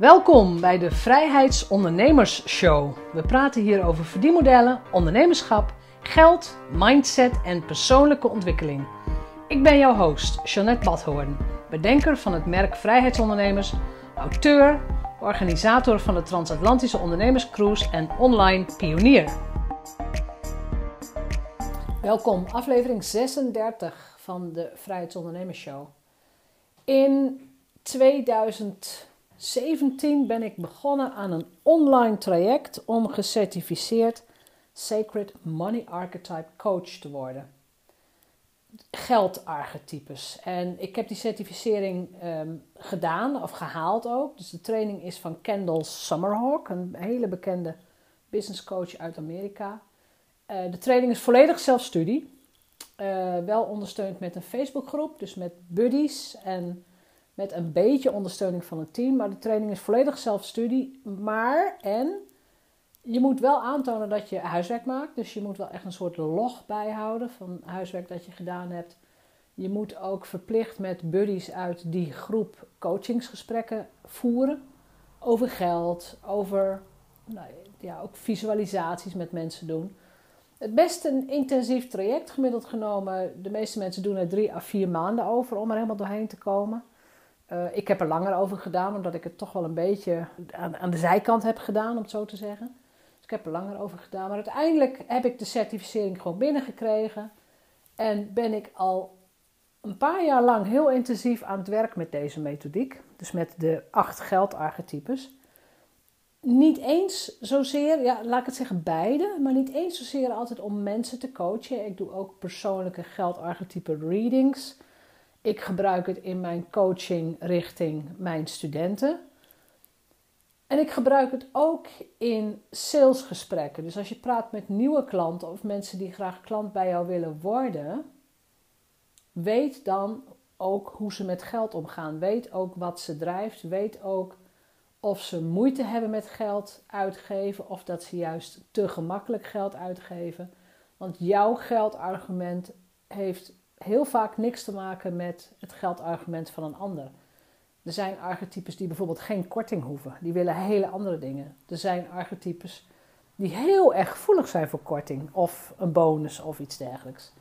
Welkom bij de Vrijheidsondernemers Show. We praten hier over verdienmodellen, ondernemerschap, geld, mindset en persoonlijke ontwikkeling. Ik ben jouw host, Jeanette Badhoorn, bedenker van het merk Vrijheidsondernemers, auteur, organisator van de Transatlantische Ondernemerscruise en online pionier. Welkom, aflevering 36 van de Vrijheidsondernemers Show. In 2017 ben ik begonnen aan een online traject om gecertificeerd Sacred Money Archetype Coach te worden. Geldarchetypes. En ik heb die certificering ehm, gedaan of gehaald ook. Dus de training is van Kendall Summerhawk, een hele bekende business coach uit Amerika. Uh, de training is volledig zelfstudie. Uh, wel ondersteund met een Facebookgroep, dus met buddies en met een beetje ondersteuning van een team. Maar de training is volledig zelfstudie. Maar, en je moet wel aantonen dat je huiswerk maakt. Dus je moet wel echt een soort log bijhouden van huiswerk dat je gedaan hebt. Je moet ook verplicht met buddies uit die groep coachingsgesprekken voeren. Over geld, over nou, ja, ook visualisaties met mensen doen. Het best een intensief traject, gemiddeld genomen. De meeste mensen doen er drie à vier maanden over om er helemaal doorheen te komen. Uh, ik heb er langer over gedaan, omdat ik het toch wel een beetje aan, aan, de zijkant heb gedaan, om het zo te zeggen. Dus ik heb er langer over gedaan. Maar uiteindelijk heb ik de certificering gewoon binnengekregen. En ben ik al een paar jaar lang heel intensief aan het werk met deze methodiek. Dus met de acht geldarchetypes. Niet eens zozeer, ja, laat ik het zeggen beide, maar niet eens zozeer altijd om mensen te coachen. Ik doe ook persoonlijke geldarchetype readings. Ik gebruik het in mijn coaching richting mijn studenten. En ik gebruik het ook in salesgesprekken. Dus als je praat met nieuwe klanten of mensen die graag klant bij jou willen worden, weet dan ook hoe ze met geld omgaan. Weet ook wat ze drijft. Weet ook of ze moeite hebben met geld uitgeven of dat ze juist te gemakkelijk geld uitgeven. Want jouw geldargument heeft heel vaak niks te maken met het geldargument van een ander. Er zijn archetypes die bijvoorbeeld geen korting hoeven. Die willen hele andere dingen. Er zijn archetypes die heel erg gevoelig zijn voor korting of een bonus of iets dergelijks.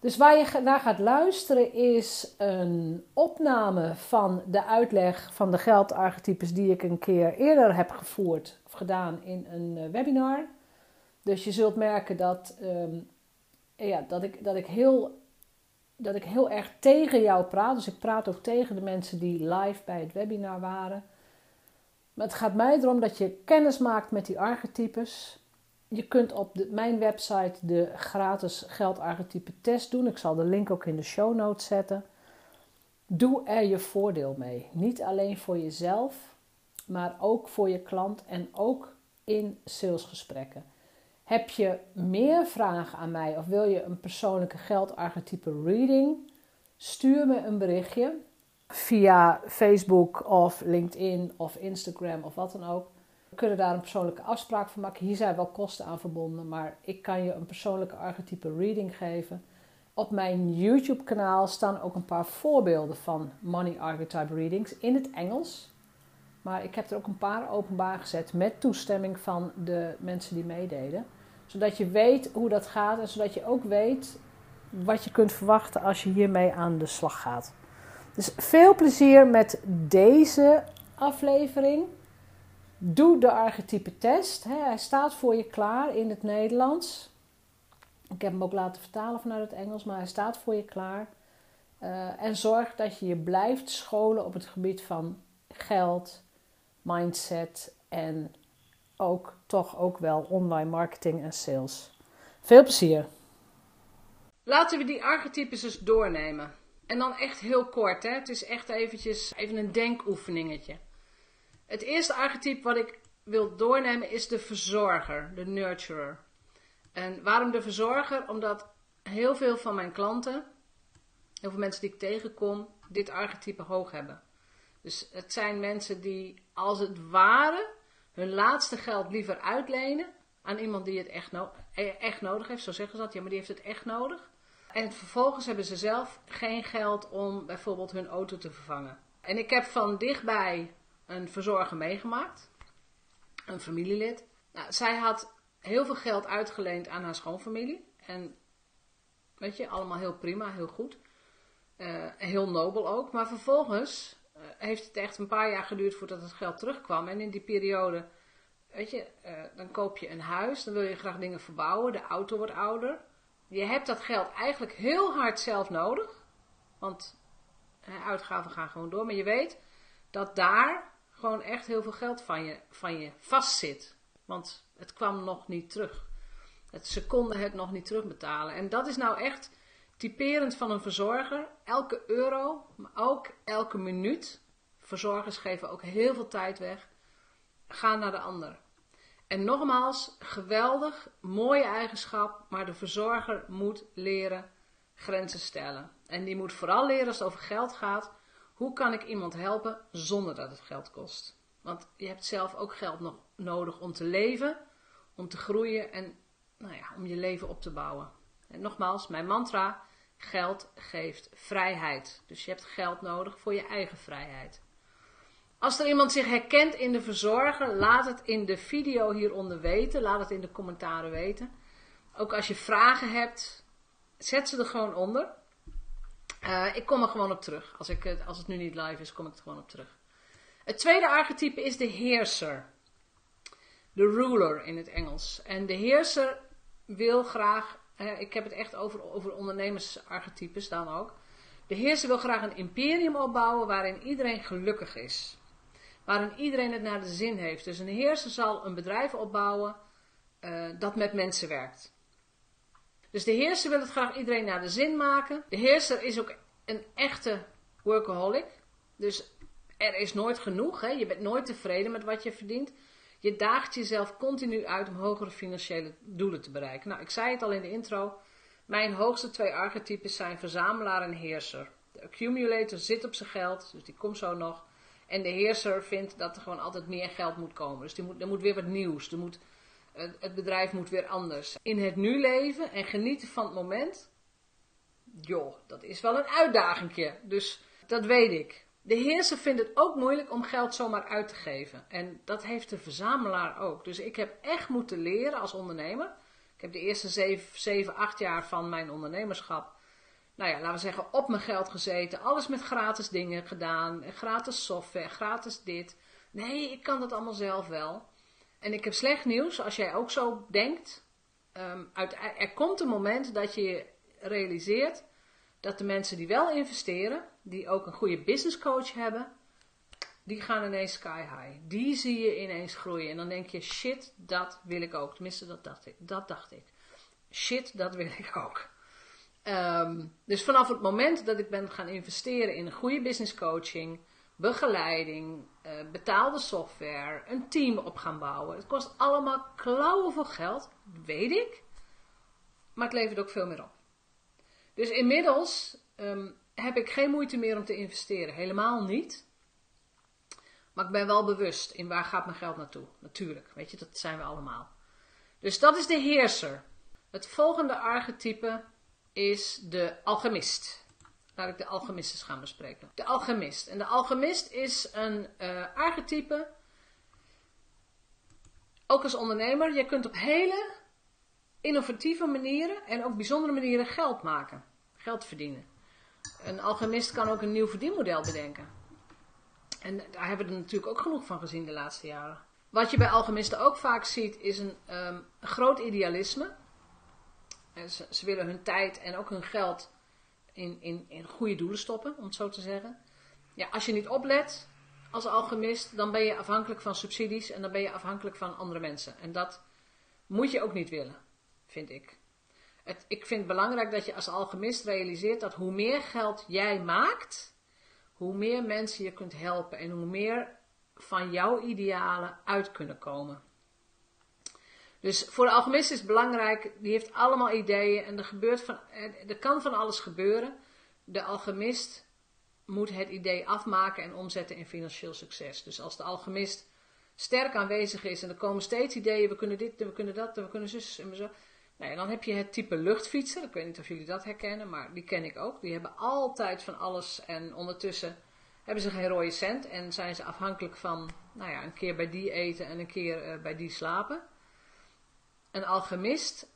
Dus waar je naar gaat luisteren is een opname van de uitleg van de geldarchetypes die ik een keer eerder heb gevoerd of gedaan in een eh, webinar. Dus je zult merken dat, ehm, ja, dat, ik, dat ik heel dat ik heel erg tegen jou praat. Dus ik praat ook tegen de mensen die live bij het webinar waren. Maar het gaat mij erom dat je kennis maakt met die archetypes. Je kunt op mijn website de gratis geldarchetype test doen. Ik zal de link ook in de show notes zetten. Doe er je voordeel mee. Niet alleen voor jezelf, maar ook voor je klant en ook in salesgesprekken. Heb je meer vragen aan mij of wil je een persoonlijke geldarchetype reading? Stuur me een berichtje via Facebook of LinkedIn of Instagram of wat dan ook. We kunnen daar een persoonlijke afspraak van maken. Hier zijn wel kosten aan verbonden, maar ik kan je een persoonlijke archetype reading geven. Op mijn YouTube kanaal staan ook een paar voorbeelden van money archetype readings in het Engels. Maar ik heb er ook een paar openbaar gezet met toestemming van de mensen die meededen zodat je weet hoe dat gaat en zodat je ook weet wat je kunt verwachten als je hiermee aan de slag gaat. Dus veel plezier met deze aflevering. Doe de archetype test. Hij staat voor je klaar in het Nederlands. Ik heb hem ook laten vertalen vanuit het Engels, maar hij staat voor je klaar. Uh, en zorg dat je je blijft scholen op het gebied van geld, mindset en ook toch ook wel online marketing en sales. Veel plezier! Laten we die archetypes eens doornemen. En dan echt heel kort, hè? het is echt eventjes even een denkoefeningetje. Het eerste archetype wat ik wil doornemen is de verzorger, de nurturer. En waarom de verzorger? Omdat heel veel van mijn klanten, heel veel mensen die ik tegenkom, dit archetype hoog hebben. Dus het zijn mensen die als het ware hun laatste geld liever uitlenen aan iemand die het echt, no e-, echt nodig heeft. Zo zeggen ze dat, ja, maar die heeft het echt nodig. En vervolgens hebben ze zelf geen geld om bijvoorbeeld hun auto te vervangen. En ik heb van dichtbij een verzorger meegemaakt. Een familielid. Nou, zij had heel veel geld uitgeleend aan haar schoonfamilie. En weet je, allemaal heel prima, heel goed. Uh, heel nobel ook. Maar vervolgens heeft het echt een paar jaar geduurd voordat het geld terugkwam. En in die periode, weet je, uh, dan koop je een huis. Dan wil je graag dingen verbouwen. De auto wordt ouder. Je hebt dat geld eigenlijk heel hard zelf nodig. Want uitgaven gaan gewoon door. Maar je weet dat daar gewoon echt heel veel geld van je, van je vastzit. Want het kwam nog niet terug. Het, ze konden het nog niet terugbetalen. En dat is nou echt typerend van een verzorger. Elke euro, maar ook elke minuut. Verzorgers geven ook heel veel tijd weg. Gaan naar de ander. En nogmaals, geweldig, mooie eigenschap, maar de verzorger moet leren grenzen stellen. En die moet vooral leren als het over geld gaat. Hoe kan ik iemand helpen zonder dat het geld kost? Want je hebt zelf ook geld nodig om te leven, om te groeien en nou ja, om je leven op te bouwen. En nogmaals, mijn mantra: geld geeft vrijheid. Dus je hebt geld nodig voor je eigen vrijheid. Als er iemand zich herkent in de verzorger, laat het in de video hieronder weten. Laat het in de commentaren weten. Ook als je vragen hebt, zet ze er gewoon onder. Uh, ik kom er gewoon op terug. Als, ik, als het nu niet live is, kom ik er gewoon op terug. Het tweede archetype is de heerser. De ruler in het Engels. En de heerser wil graag, ik heb het echt over, over ondernemersarchetypes dan ook. De heerser wil graag een imperium opbouwen waarin iedereen gelukkig is. Waarin iedereen het naar de zin heeft. Dus een heerser zal een bedrijf opbouwen uh, dat met mensen werkt. Dus de heerser wil het graag iedereen naar de zin maken. De heerser is ook een echte workaholic. Dus er is nooit genoeg. Hè? Je bent nooit tevreden met wat je verdient. Je daagt jezelf continu uit om hogere financiële doelen te bereiken. Nou, ik zei het al in de intro. Mijn hoogste twee archetypes zijn verzamelaar en heerser. De accumulator zit op zijn geld, dus die komt zo nog. En de heerser vindt dat er gewoon altijd meer geld moet komen. Dus die moet, er moet weer wat nieuws. Er moet het bedrijf moet weer anders. In het nu leven en genieten van het moment, joh, dat is wel een uitdagingje. Dus dat weet ik. De heerser vindt het ook moeilijk om geld zomaar uit te geven. En dat heeft de verzamelaar ook. Dus ik heb echt moeten leren als ondernemer. Ik heb de eerste 7, 7 8 jaar van mijn ondernemerschap, nou ja, laten we zeggen, op mijn geld gezeten. Alles met gratis dingen gedaan. Gratis software, gratis dit. Nee, ik kan dat allemaal zelf wel. En ik heb slecht nieuws, als jij ook zo denkt. Um, uit, er komt een moment dat je realiseert dat de mensen die wel investeren, die ook een goede business coach hebben, die gaan ineens sky high. Die zie je ineens groeien. En dan denk je, shit, dat wil ik ook. Tenminste, dat dacht ik. Dat dacht ik. Shit, dat wil ik ook. Um, dus vanaf het moment dat ik ben gaan investeren in een goede business coaching, begeleiding, uh, betaalde software, een team op gaan bouwen. Het kost allemaal klauwen voor geld, weet ik. Maar het levert ook veel meer op. Dus inmiddels um, heb ik geen moeite meer om te investeren. Helemaal niet. Maar ik ben wel bewust in waar gaat mijn geld naartoe. Natuurlijk, weet je, dat zijn we allemaal. Dus dat is de heerser. Het volgende archetype is de alchemist. Laat ik de alchemist eens gaan bespreken. De alchemist. En de alchemist is een uh, archetype. Ook als ondernemer, je kunt op hele innovatieve manieren en ook bijzondere manieren geld maken. Geld verdienen. Een alchemist kan ook een nieuw verdienmodel bedenken. En daar hebben we er natuurlijk ook genoeg van gezien de laatste jaren. Wat je bij alchemisten ook vaak ziet, is een, een groot idealisme. Ze, ze, willen hun tijd en ook hun geld in, in, in goede doelen stoppen, om het zo te zeggen. Ja, als je niet oplet als alchemist, dan ben je afhankelijk van subsidies en dan ben je afhankelijk van andere mensen. En dat moet je ook niet willen, vind ik. Ik vind het belangrijk dat je als alchemist realiseert dat hoe meer geld jij maakt, hoe meer mensen je kunt helpen en hoe meer van jouw idealen uit kunnen komen. Dus voor de alchemist is het belangrijk, die heeft allemaal ideeën en er, gebeurt van, kan van alles gebeuren. De alchemist moet het idee afmaken en omzetten in financieel succes. Dus als de alchemist sterk aanwezig is en er komen steeds ideeën, we kunnen dit, we kunnen dat, we kunnen zus en zo. Nou ja, dan heb je het type luchtfietsen. Ik weet niet of jullie dat herkennen, maar die ken ik ook. Die hebben altijd van alles en ondertussen hebben ze geen rode cent en zijn ze afhankelijk van, nou ja, een keer bij die eten en een keer eh, bij die slapen. Een alchemist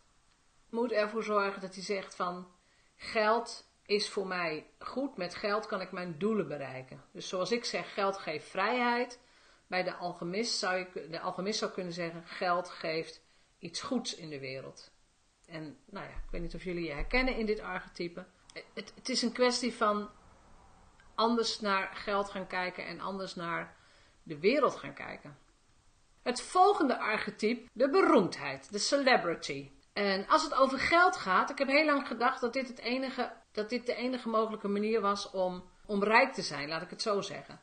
moet ervoor zorgen dat hij zegt van, geld is voor mij goed, met geld kan ik mijn doelen bereiken. Dus zoals ik zeg, geld geeft vrijheid. Bij de alchemist zou, ik, de alchemist zou kunnen zeggen, geld geeft iets goeds in de wereld. En nou ja, ik weet niet of jullie je herkennen in dit archetype. Het, het is een kwestie van anders naar geld gaan kijken en anders naar de wereld gaan kijken. Het volgende archetype, de beroemdheid, de celebrity. En als het over geld gaat, ik heb heel lang gedacht dat dit, het enige, dat dit de enige mogelijke manier was om, om rijk te zijn, laat ik het zo zeggen.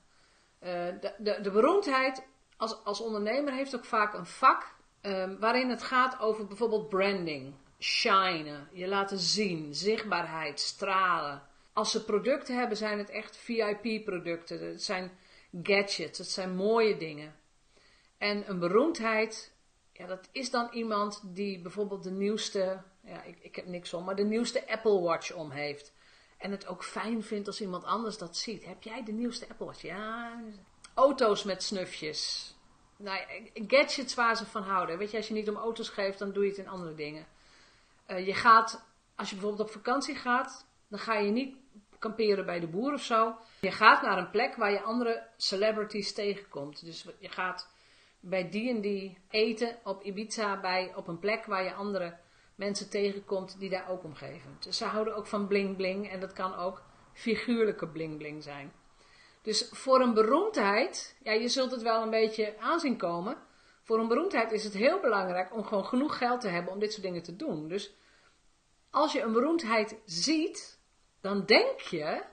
Uh, de, de, beroemdheid als, als ondernemer heeft ook vaak een vak um, waarin het gaat over bijvoorbeeld branding, shinen, je laten zien, zichtbaarheid, stralen. Als ze producten hebben, zijn het echt VIP-producten. Het zijn gadgets, het zijn mooie dingen. En een beroemdheid, ja, dat is dan iemand die bijvoorbeeld de nieuwste, ja, ik, ik heb niks om, maar de nieuwste Apple Watch om heeft. En het ook fijn vindt als iemand anders dat ziet. Heb jij de nieuwste Apple Watch? Ja. Auto's met snufjes. Nou, gadgets waar ze van houden. Weet je, als je niet om auto's geeft, dan doe je het in andere dingen. Uh, je gaat, als je bijvoorbeeld op vakantie gaat, dan ga je niet kamperen bij de boer of zo. Je gaat naar een plek waar je andere celebrities tegenkomt. Dus je gaat bij die en die eten op Ibiza bij, op een plek waar je andere mensen tegenkomt die daar ook om geven. Dus ze houden ook van bling bling en dat kan ook figuurlijke bling bling zijn. Dus voor een beroemdheid, ja, je zult het wel een beetje aanzien komen. Voor een beroemdheid is het heel belangrijk om gewoon genoeg geld te hebben om dit soort dingen te doen. Dus als je een beroemdheid ziet, dan denk je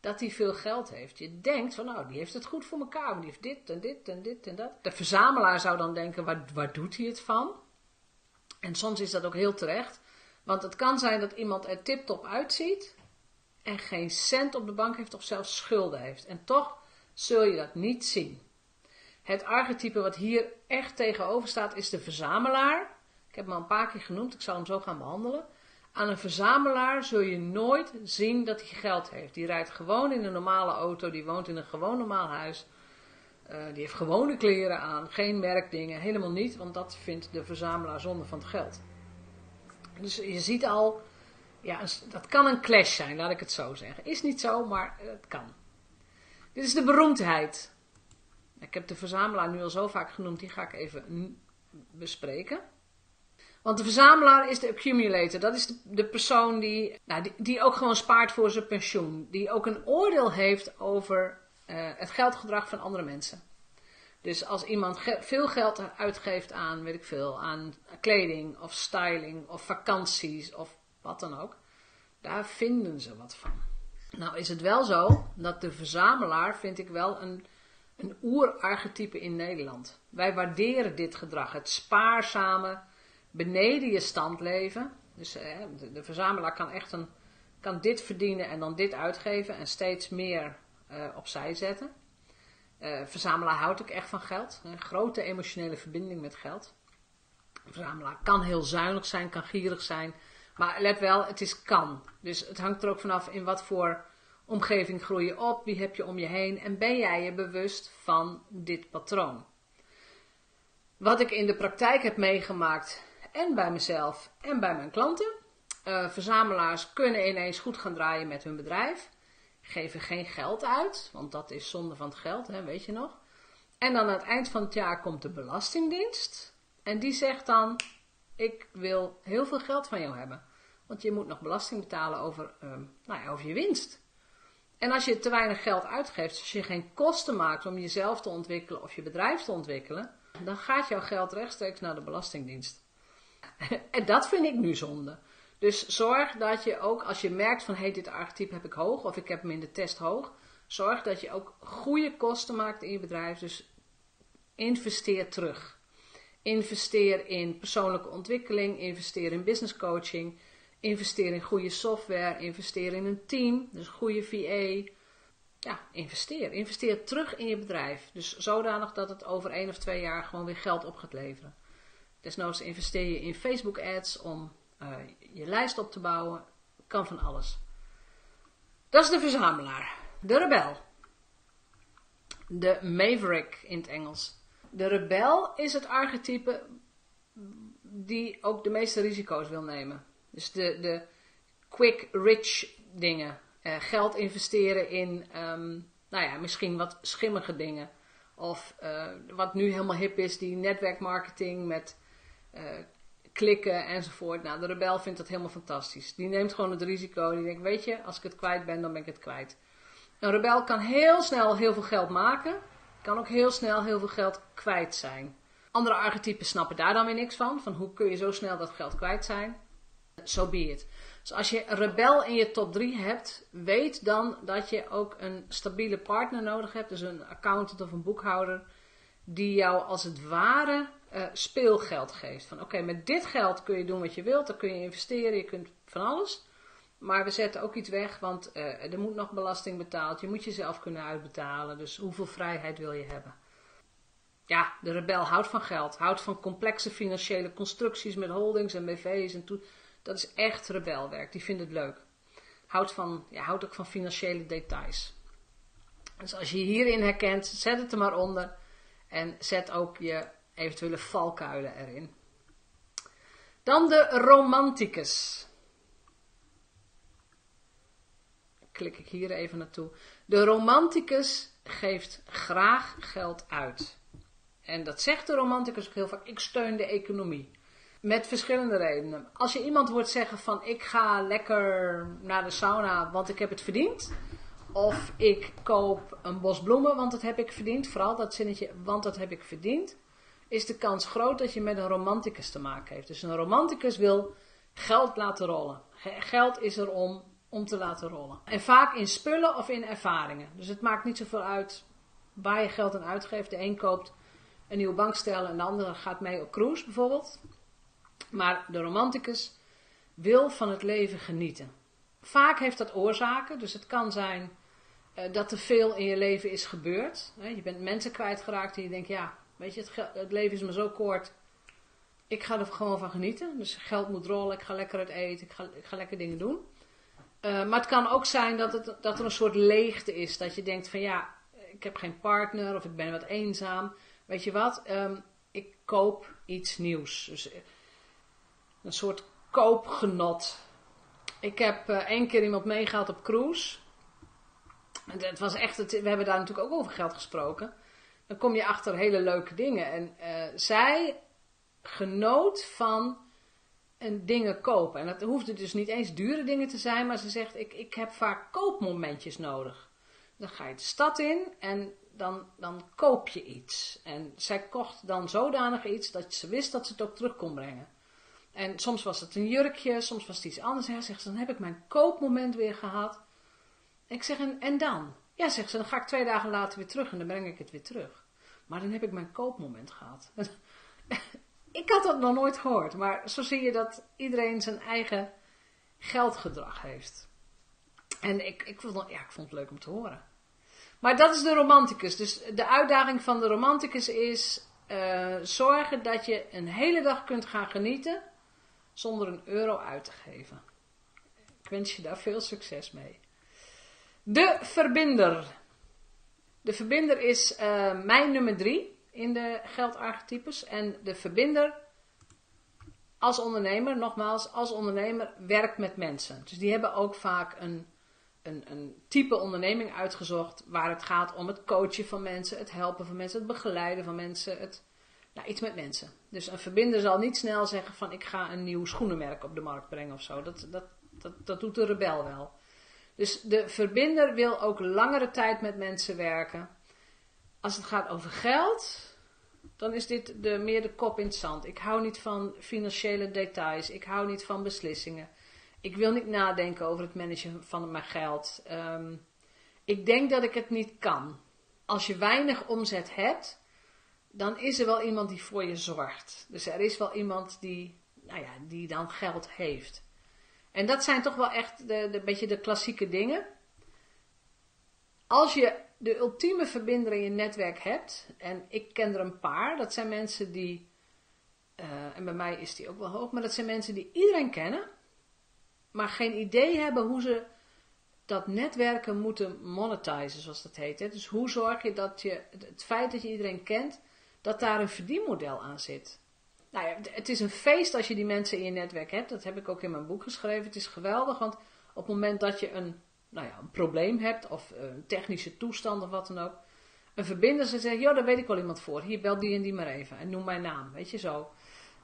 dat hij veel geld heeft. Je denkt van nou, die heeft het goed voor elkaar, die heeft dit en dit en dit en dat. De verzamelaar zou dan denken, waar, waar doet hij het van? En soms is dat ook heel terecht. Want het kan zijn dat iemand er tip-top uitziet en geen cent op de bank heeft of zelfs schulden heeft. En toch zul je dat niet zien. Het archetype wat hier echt tegenover staat is de verzamelaar. Ik heb hem al een paar keer genoemd, ik zal hem zo gaan behandelen. Aan een verzamelaar zul je nooit zien dat hij geld heeft. Die rijdt gewoon in een normale auto, die woont in een gewoon normaal huis. Uh, die heeft gewone kleren aan, geen merkdingen, helemaal niet, want dat vindt de verzamelaar zonde van het geld. Dus je ziet al, ja, dat kan een clash zijn, laat ik het zo zeggen. Is niet zo, maar het kan. Dit is de beroemdheid. Ik heb de verzamelaar nu al zo vaak genoemd, die ga ik even bespreken. Want de verzamelaar is de accumulator. Dat is de, de persoon die, nou, die, ook gewoon spaart voor zijn pensioen. Die ook een oordeel heeft over uh, het geldgedrag van andere mensen. Dus als iemand veel geld uitgeeft aan, weet ik veel, aan kleding of styling of vakanties of wat dan ook. Daar vinden ze wat van. Nou is het wel zo dat de verzamelaar vind ik wel een een oerarchetype in Nederland. Wij waarderen dit gedrag, het spaarzame, beneden je stand leven. Dus eh, de, verzamelaar kan echt een, kan dit verdienen en dan dit uitgeven en steeds meer uh, opzij zetten. Uh, verzamelaar houdt ook echt van geld, een grote emotionele verbinding met geld. verzamelaar kan heel zuinig zijn, kan gierig zijn, maar let wel, het is kan. Dus het hangt er ook vanaf in wat voor omgeving groei je op, wie heb je om je heen en ben jij je bewust van dit patroon. Wat ik in de praktijk heb meegemaakt en bij mezelf en bij mijn klanten. Uh, verzamelaars kunnen ineens goed gaan draaien met hun bedrijf. Geven geen geld uit, want dat is zonde van het geld, hè, weet je nog. En dan aan het eind van het jaar komt de Belastingdienst. En die zegt dan: Ik wil heel veel geld van jou hebben. Want je moet nog belasting betalen over, uh, nou ja, over je winst. En als je te weinig geld uitgeeft, als je geen kosten maakt om jezelf te ontwikkelen of je bedrijf te ontwikkelen, dan gaat jouw geld rechtstreeks naar de Belastingdienst. en dat vind ik nu zonde. Dus zorg dat je ook, als je merkt van, hé, hey, dit archetype heb ik hoog, of ik heb hem in de test hoog, zorg dat je ook goede kosten maakt in je bedrijf. Dus investeer terug. Investeer in persoonlijke ontwikkeling, investeer in business coaching, investeer in goede software, investeer in een team, dus goede VA. Ja, investeer. Investeer terug in je bedrijf. Dus zodanig dat het over één of twee jaar gewoon weer geld op gaat leveren. Desnoods investeer je in Facebook ads om uh, je lijst op te bouwen. Kan van alles. Dat is de verzamelaar. De rebel. De maverick in het Engels. De rebel is het archetype die ook de meeste risico's wil nemen. Dus de, quick rich dingen. Uh, geld investeren in, um, nou ja, misschien wat schimmige dingen. Of uh, wat nu helemaal hip is, die netwerkmarketing met uh, klikken enzovoort. Nou, de rebel vindt dat helemaal fantastisch. Die neemt gewoon het risico. Die denkt, weet je, als ik het kwijt ben, dan ben ik het kwijt. Een rebel kan heel snel heel veel geld maken. Kan ook heel snel heel veel geld kwijt zijn. Andere archetypen snappen daar dan weer niks van. Van hoe kun je zo snel dat geld kwijt zijn. So be it. Dus als je rebel in je top 3 hebt, weet dan dat je ook een stabiele partner nodig hebt. Dus een accountant of een boekhouder. Die jou als het ware uh, speelgeld geeft. Van oké, met dit geld kun je doen wat je wilt. Dan kun je investeren, je kunt van alles. Maar we zetten ook iets weg, want uh, er moet nog belasting betaald. Je moet jezelf kunnen uitbetalen. Dus hoeveel vrijheid wil je hebben? Ja, de rebel houdt van geld. Houdt van complexe financiële constructies met holdings en BV's en toe. Dat is echt rebelwerk. Die vindt het leuk. Houdt, van, ja, houdt ook van financiële details. Dus als je hierin herkent, zet het er maar onder. En zet ook je eventuele valkuilen erin. Dan de romanticus. Klik ik hier even naartoe. De romanticus geeft graag geld uit. En dat zegt de romanticus ook heel vaak. Ik steun de economie. Met verschillende redenen. Als je iemand hoort zeggen van ik ga lekker naar de sauna want ik heb het verdiend. Of ik koop een bos bloemen want dat heb ik verdiend. Vooral dat zinnetje want dat heb ik verdiend. Is de kans groot dat je met een romanticus te maken heeft. Dus een romanticus wil geld laten rollen. Geld is er om, om te laten rollen. En vaak in spullen of in ervaringen. Dus het maakt niet zoveel uit waar je geld aan uitgeeft. De een koopt een nieuwe bankstel en de andere gaat mee op cruise bijvoorbeeld. Maar de romanticus wil van het leven genieten. Vaak heeft dat oorzaken, dus het kan zijn uh, dat er veel in je leven is gebeurd. Je bent mensen kwijtgeraakt en je denkt, ja, weet je, het, het, leven is maar zo kort. Ik ga er gewoon van genieten. Dus geld moet rollen, ik ga lekker uit eten, ik ga, ik ga lekker dingen doen. Uh, maar het kan ook zijn dat, het, dat er een soort leegte is. Dat je denkt van ja, ik heb geen partner of ik ben wat eenzaam. Weet je wat, um, ik koop iets nieuws. Dus eh, een soort koopgenot. Ik heb uh, één keer iemand meegehaald op cruise. Het was echt, het, we hebben daar natuurlijk ook over geld gesproken. Dan kom je achter hele leuke dingen. En uh, zij genoot van een dingen kopen. En dat hoefde dus niet eens dure dingen te zijn, maar ze zegt: ik, ik heb vaak koopmomentjes nodig. Dan ga je de stad in en dan, dan koop je iets. En zij kocht dan zodanig iets dat ze wist dat ze het ook terug kon brengen. En soms was het een jurkje, soms was het iets anders. Ja, zegt ze, dan heb ik mijn koopmoment weer gehad. Ik zeg, en, en dan? Ja, zegt ze, dan ga ik twee dagen later weer terug en dan breng ik het weer terug. Maar dan heb ik mijn koopmoment gehad. ik had dat nog nooit gehoord, maar zo zie je dat iedereen zijn eigen geldgedrag heeft. En ik, ik, vond, ja, ik vond het leuk om te horen. Maar dat is de romanticus. Dus de uitdaging van de romanticus is uh, zorgen dat je een hele dag kunt gaan genieten zonder een euro uit te geven. Ik wens je daar veel succes mee. De verbinder. De verbinder is uh, mijn nummer drie in de geldarchetypes. En de verbinder als ondernemer, nogmaals, als ondernemer werkt met mensen. Dus die hebben ook vaak een een, een type onderneming uitgezocht waar het gaat om het coachen van mensen, het helpen van mensen, het begeleiden van mensen, het, nou, iets met mensen. Dus een verbinder zal niet snel zeggen van ik ga een nieuw schoenenmerk op de markt brengen of zo. Dat, dat, dat, dat doet de rebel wel. Dus de verbinder wil ook langere tijd met mensen werken. Als het gaat over geld, dan is dit de, meer de kop in het zand. Ik hou niet van financiële details. Ik hou niet van beslissingen. Ik wil niet nadenken over het managen van mijn geld. Ehm, ik denk dat ik het niet kan. Als je weinig omzet hebt, dan is er wel iemand die voor je zorgt. Dus er is wel iemand die, nou ja, die dan geld heeft. En dat zijn toch wel echt de, de beetje de klassieke dingen. Als je de ultieme verbinder in je netwerk hebt, en ik ken er een paar, dat zijn mensen die, uh, en bij mij is die ook wel hoog, maar dat zijn mensen die iedereen kennen maar geen idee hebben hoe ze dat netwerken moeten monetizen, zoals dat heet. Hè? Dus hoe zorg je dat je, het feit dat je iedereen kent, dat daar een verdienmodel aan zit. Nou ja, het is een feest als je die mensen in je netwerk hebt. Dat heb ik ook in mijn boek geschreven. Het is geweldig, want op het moment dat je een, nou ja, een probleem hebt, of een technische toestand of wat dan ook, een verbinder ze zeggen, joh, daar weet ik wel iemand voor. Hier, bel die en die maar even. En noem mijn naam, weet je zo.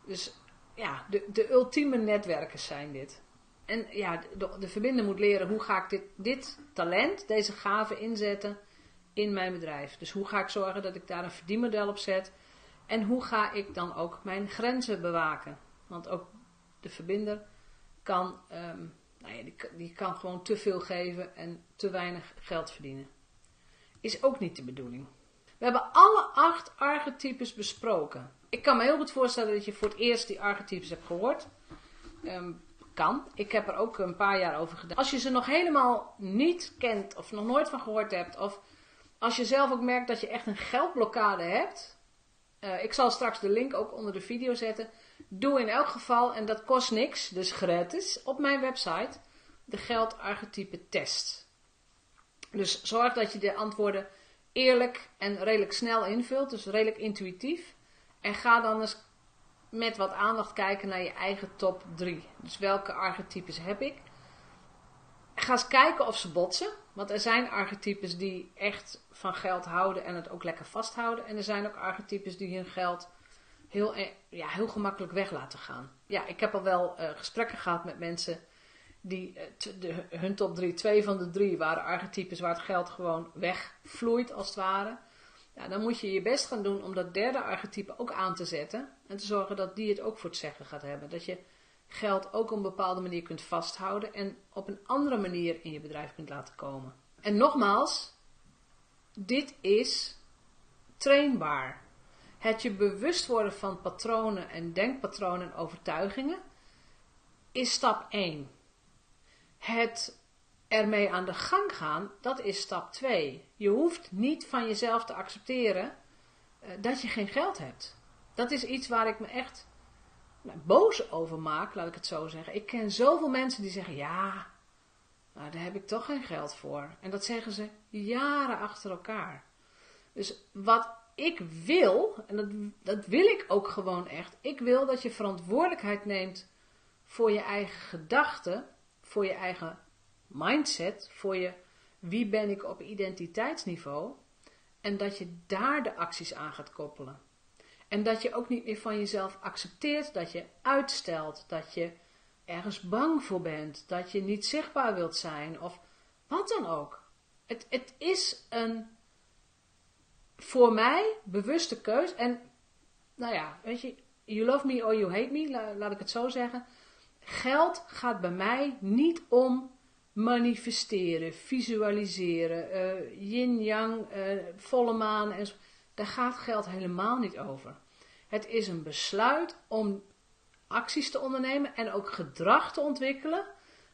Dus ja, de, de ultieme netwerkers zijn dit. En ja, de, de verbinder moet leren hoe ga ik dit, dit talent, deze gave inzetten in mijn bedrijf. Dus hoe ga ik zorgen dat ik daar een verdienmodel op zet. En hoe ga ik dan ook mijn grenzen bewaken. Want ook de verbinder kan, um, nou ja, die, kan gewoon te veel geven en te weinig geld verdienen. Is ook niet de bedoeling. We hebben alle acht archetypes besproken. Ik kan me heel goed voorstellen dat je voor het eerst die archetypes hebt gehoord. Um, kan. Ik heb er ook een paar jaar over gedaan. Als je ze nog helemaal niet kent of nog nooit van gehoord hebt, of als je zelf ook merkt dat je echt een geldblokkade hebt, uh, ik zal straks de link ook onder de video zetten. Doe in elk geval, en dat kost niks, dus gratis, op mijn website de geldarchetype test. Dus zorg dat je de antwoorden eerlijk en redelijk snel invult, dus redelijk intuïtief. En ga dan eens met wat aandacht kijken naar je eigen top 3. Dus welke archetypes heb ik? Ga eens kijken of ze botsen. Want er zijn archetypes die echt van geld houden en het ook lekker vasthouden. En er zijn ook archetypes die hun geld heel, e- ja, heel gemakkelijk weg laten gaan. Ja, ik heb al wel uh, gesprekken gehad met mensen die uh, de, hun top 3, twee van de drie waren archetypes waar het geld gewoon wegvloeit als het ware. Ja, dan moet je je best gaan doen om dat derde archetype ook aan te zetten. En te zorgen dat die het ook voor het zeggen gaat hebben. Dat je geld ook op een bepaalde manier kunt vasthouden. En op een andere manier in je bedrijf kunt laten komen. En nogmaals, dit is trainbaar. Het je bewust worden van patronen en denkpatronen en overtuigingen is stap 1. Het ermee aan de gang gaan, dat is stap 2. Je hoeft niet van jezelf te accepteren uh, dat je geen geld hebt. Dat is iets waar ik me echt boos over maak, laat ik het zo zeggen. Ik ken zoveel mensen die zeggen, ja, nou, daar heb ik toch geen geld voor. En dat zeggen ze jaren achter elkaar. Dus wat ik wil, en dat, dat wil ik ook gewoon echt, ik wil dat je verantwoordelijkheid neemt voor je eigen gedachten, voor je eigen mindset, voor je wie ben ik op identiteitsniveau. En dat je daar de acties aan gaat koppelen. En dat je ook niet meer van jezelf accepteert dat je uitstelt, dat je ergens bang voor bent, dat je niet zichtbaar wilt zijn of wat dan ook. Het, het is een voor mij bewuste keus. En nou ja, weet je, you love me or you hate me, laat ik het zo zeggen. Geld gaat bij mij niet om manifesteren, visualiseren, uh, yin-yang, uh, volle maan. En Daar gaat geld helemaal niet over. Het is een besluit om acties te ondernemen en ook gedrag te ontwikkelen.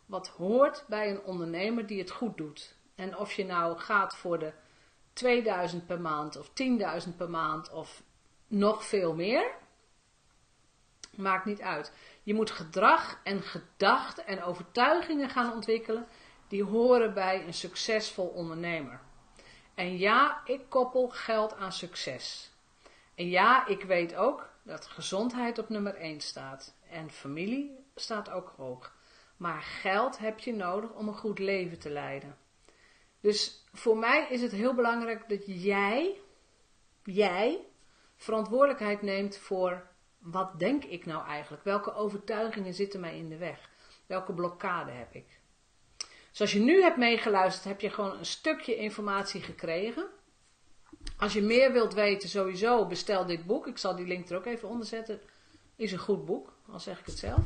Wat hoort bij een ondernemer die het goed doet. En of je nou gaat voor de 2000 per maand of 10.000 per maand of nog veel meer. Maakt niet uit. Je moet gedrag en gedachten en overtuigingen gaan ontwikkelen die horen bij een succesvol ondernemer. En ja, ik koppel geld aan succes. En ja, ik weet ook dat gezondheid op nummer 1 staat. En familie staat ook hoog. Maar geld heb je nodig om een goed leven te leiden. Dus voor mij is het heel belangrijk dat jij, jij, verantwoordelijkheid neemt voor wat denk ik nou eigenlijk? Welke overtuigingen zitten mij in de weg? Welke blokkade heb ik? Zoals je nu hebt meegeluisterd, heb je gewoon een stukje informatie gekregen. Als je meer wilt weten, sowieso bestel dit boek. Ik zal die link er ook even onder zetten. Is een goed boek, al zeg ik het zelf.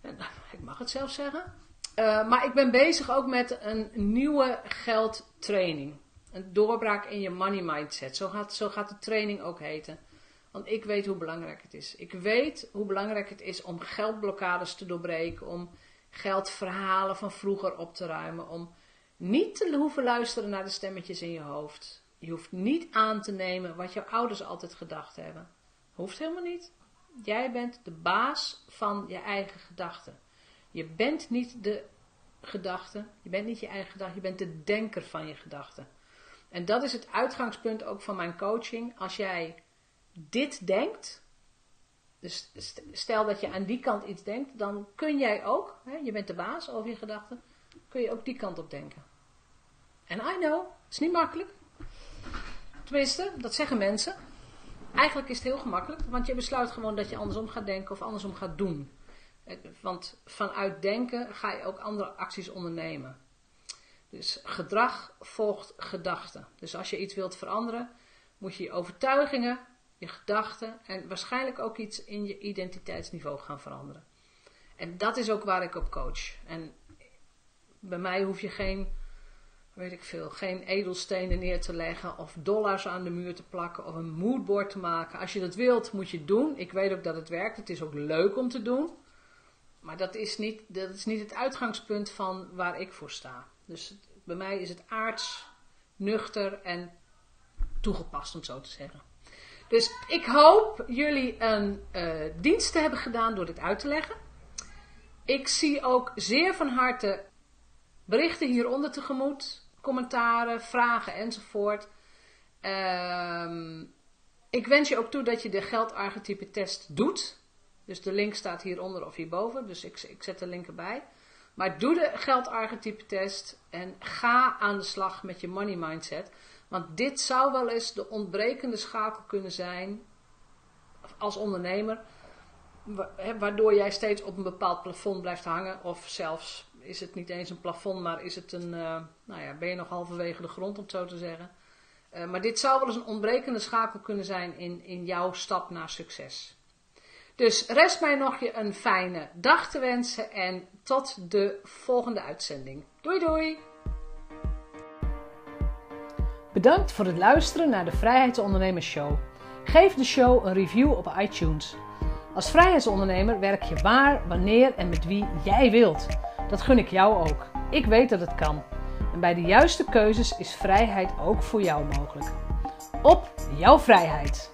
En, ik mag het zelf zeggen. Uh, maar ik ben bezig ook met een nieuwe geldtraining. Een doorbraak in je money mindset. Zo gaat, zo gaat de training ook heten. Want ik weet hoe belangrijk het is. Ik weet hoe belangrijk het is om geldblokkades te doorbreken. Om geldverhalen van vroeger op te ruimen. Om niet te hoeven luisteren naar de stemmetjes in je hoofd. Je hoeft niet aan te nemen wat jouw ouders altijd gedacht hebben. Hoeft helemaal niet. Jij bent de baas van je eigen gedachten. Je bent niet de gedachten. Je bent niet je eigen gedachte, je bent de denker van je gedachten. En dat is het uitgangspunt ook van mijn coaching. Als jij dit denkt, dus stel dat je aan die kant iets denkt, dan kun jij ook, hè, je bent de baas over je gedachten, kun je ook die kant op denken. En I know, het is niet makkelijk. Tenminste, dat zeggen mensen. Eigenlijk is het heel gemakkelijk, want je besluit gewoon dat je andersom gaat denken of andersom gaat doen. Want vanuit denken ga je ook andere acties ondernemen. Dus gedrag volgt gedachten. Dus als je iets wilt veranderen, moet je je overtuigingen, je gedachten en waarschijnlijk ook iets in je identiteitsniveau gaan veranderen. En dat is ook waar ik op coach. En bij mij hoef je geen, weet ik veel, geen edelstenen neer te leggen of dollars aan de muur te plakken of een moodboard te maken. Als je dat wilt, moet je het doen. Ik weet ook dat het werkt. Het is ook leuk om te doen. Maar dat is niet, dat is niet het uitgangspunt van waar ik voor sta. Dus bij mij is het aards, nuchter en toegepast, om zo te zeggen. Dus ik hoop jullie een uh, dienst te hebben gedaan door dit uit te leggen. Ik zie ook zeer van harte berichten hieronder tegemoet, commentaren, vragen enzovoort. Uh, ik wens je ook toe dat je de geldarchetype test doet. Dus de link staat hieronder of hierboven, dus ik, ik zet de link erbij. Maar doe de geldarchetype test en ga aan de slag met je money mindset. Want dit zou wel eens de ontbrekende schakel kunnen zijn als ondernemer. Waardoor jij steeds op een bepaald plafond blijft hangen. Of zelfs is het niet eens een plafond, maar is het een, uh, nou ja, ben je nog halverwege de grond om het zo te zeggen. Uh, maar dit zou wel eens een ontbrekende schakel kunnen zijn in, in jouw stap naar succes. Dus rest mij nog je een fijne dag te wensen en tot de volgende uitzending. Doei doei! Bedankt voor het luisteren naar de Vrijheidsondernemers Show. Geef de show een review op iTunes. Als vrijheidsondernemer werk je waar, wanneer en met wie jij wilt. Dat gun ik jou ook. Ik weet dat het kan. En bij de juiste keuzes is vrijheid ook voor jou mogelijk. Op jouw vrijheid!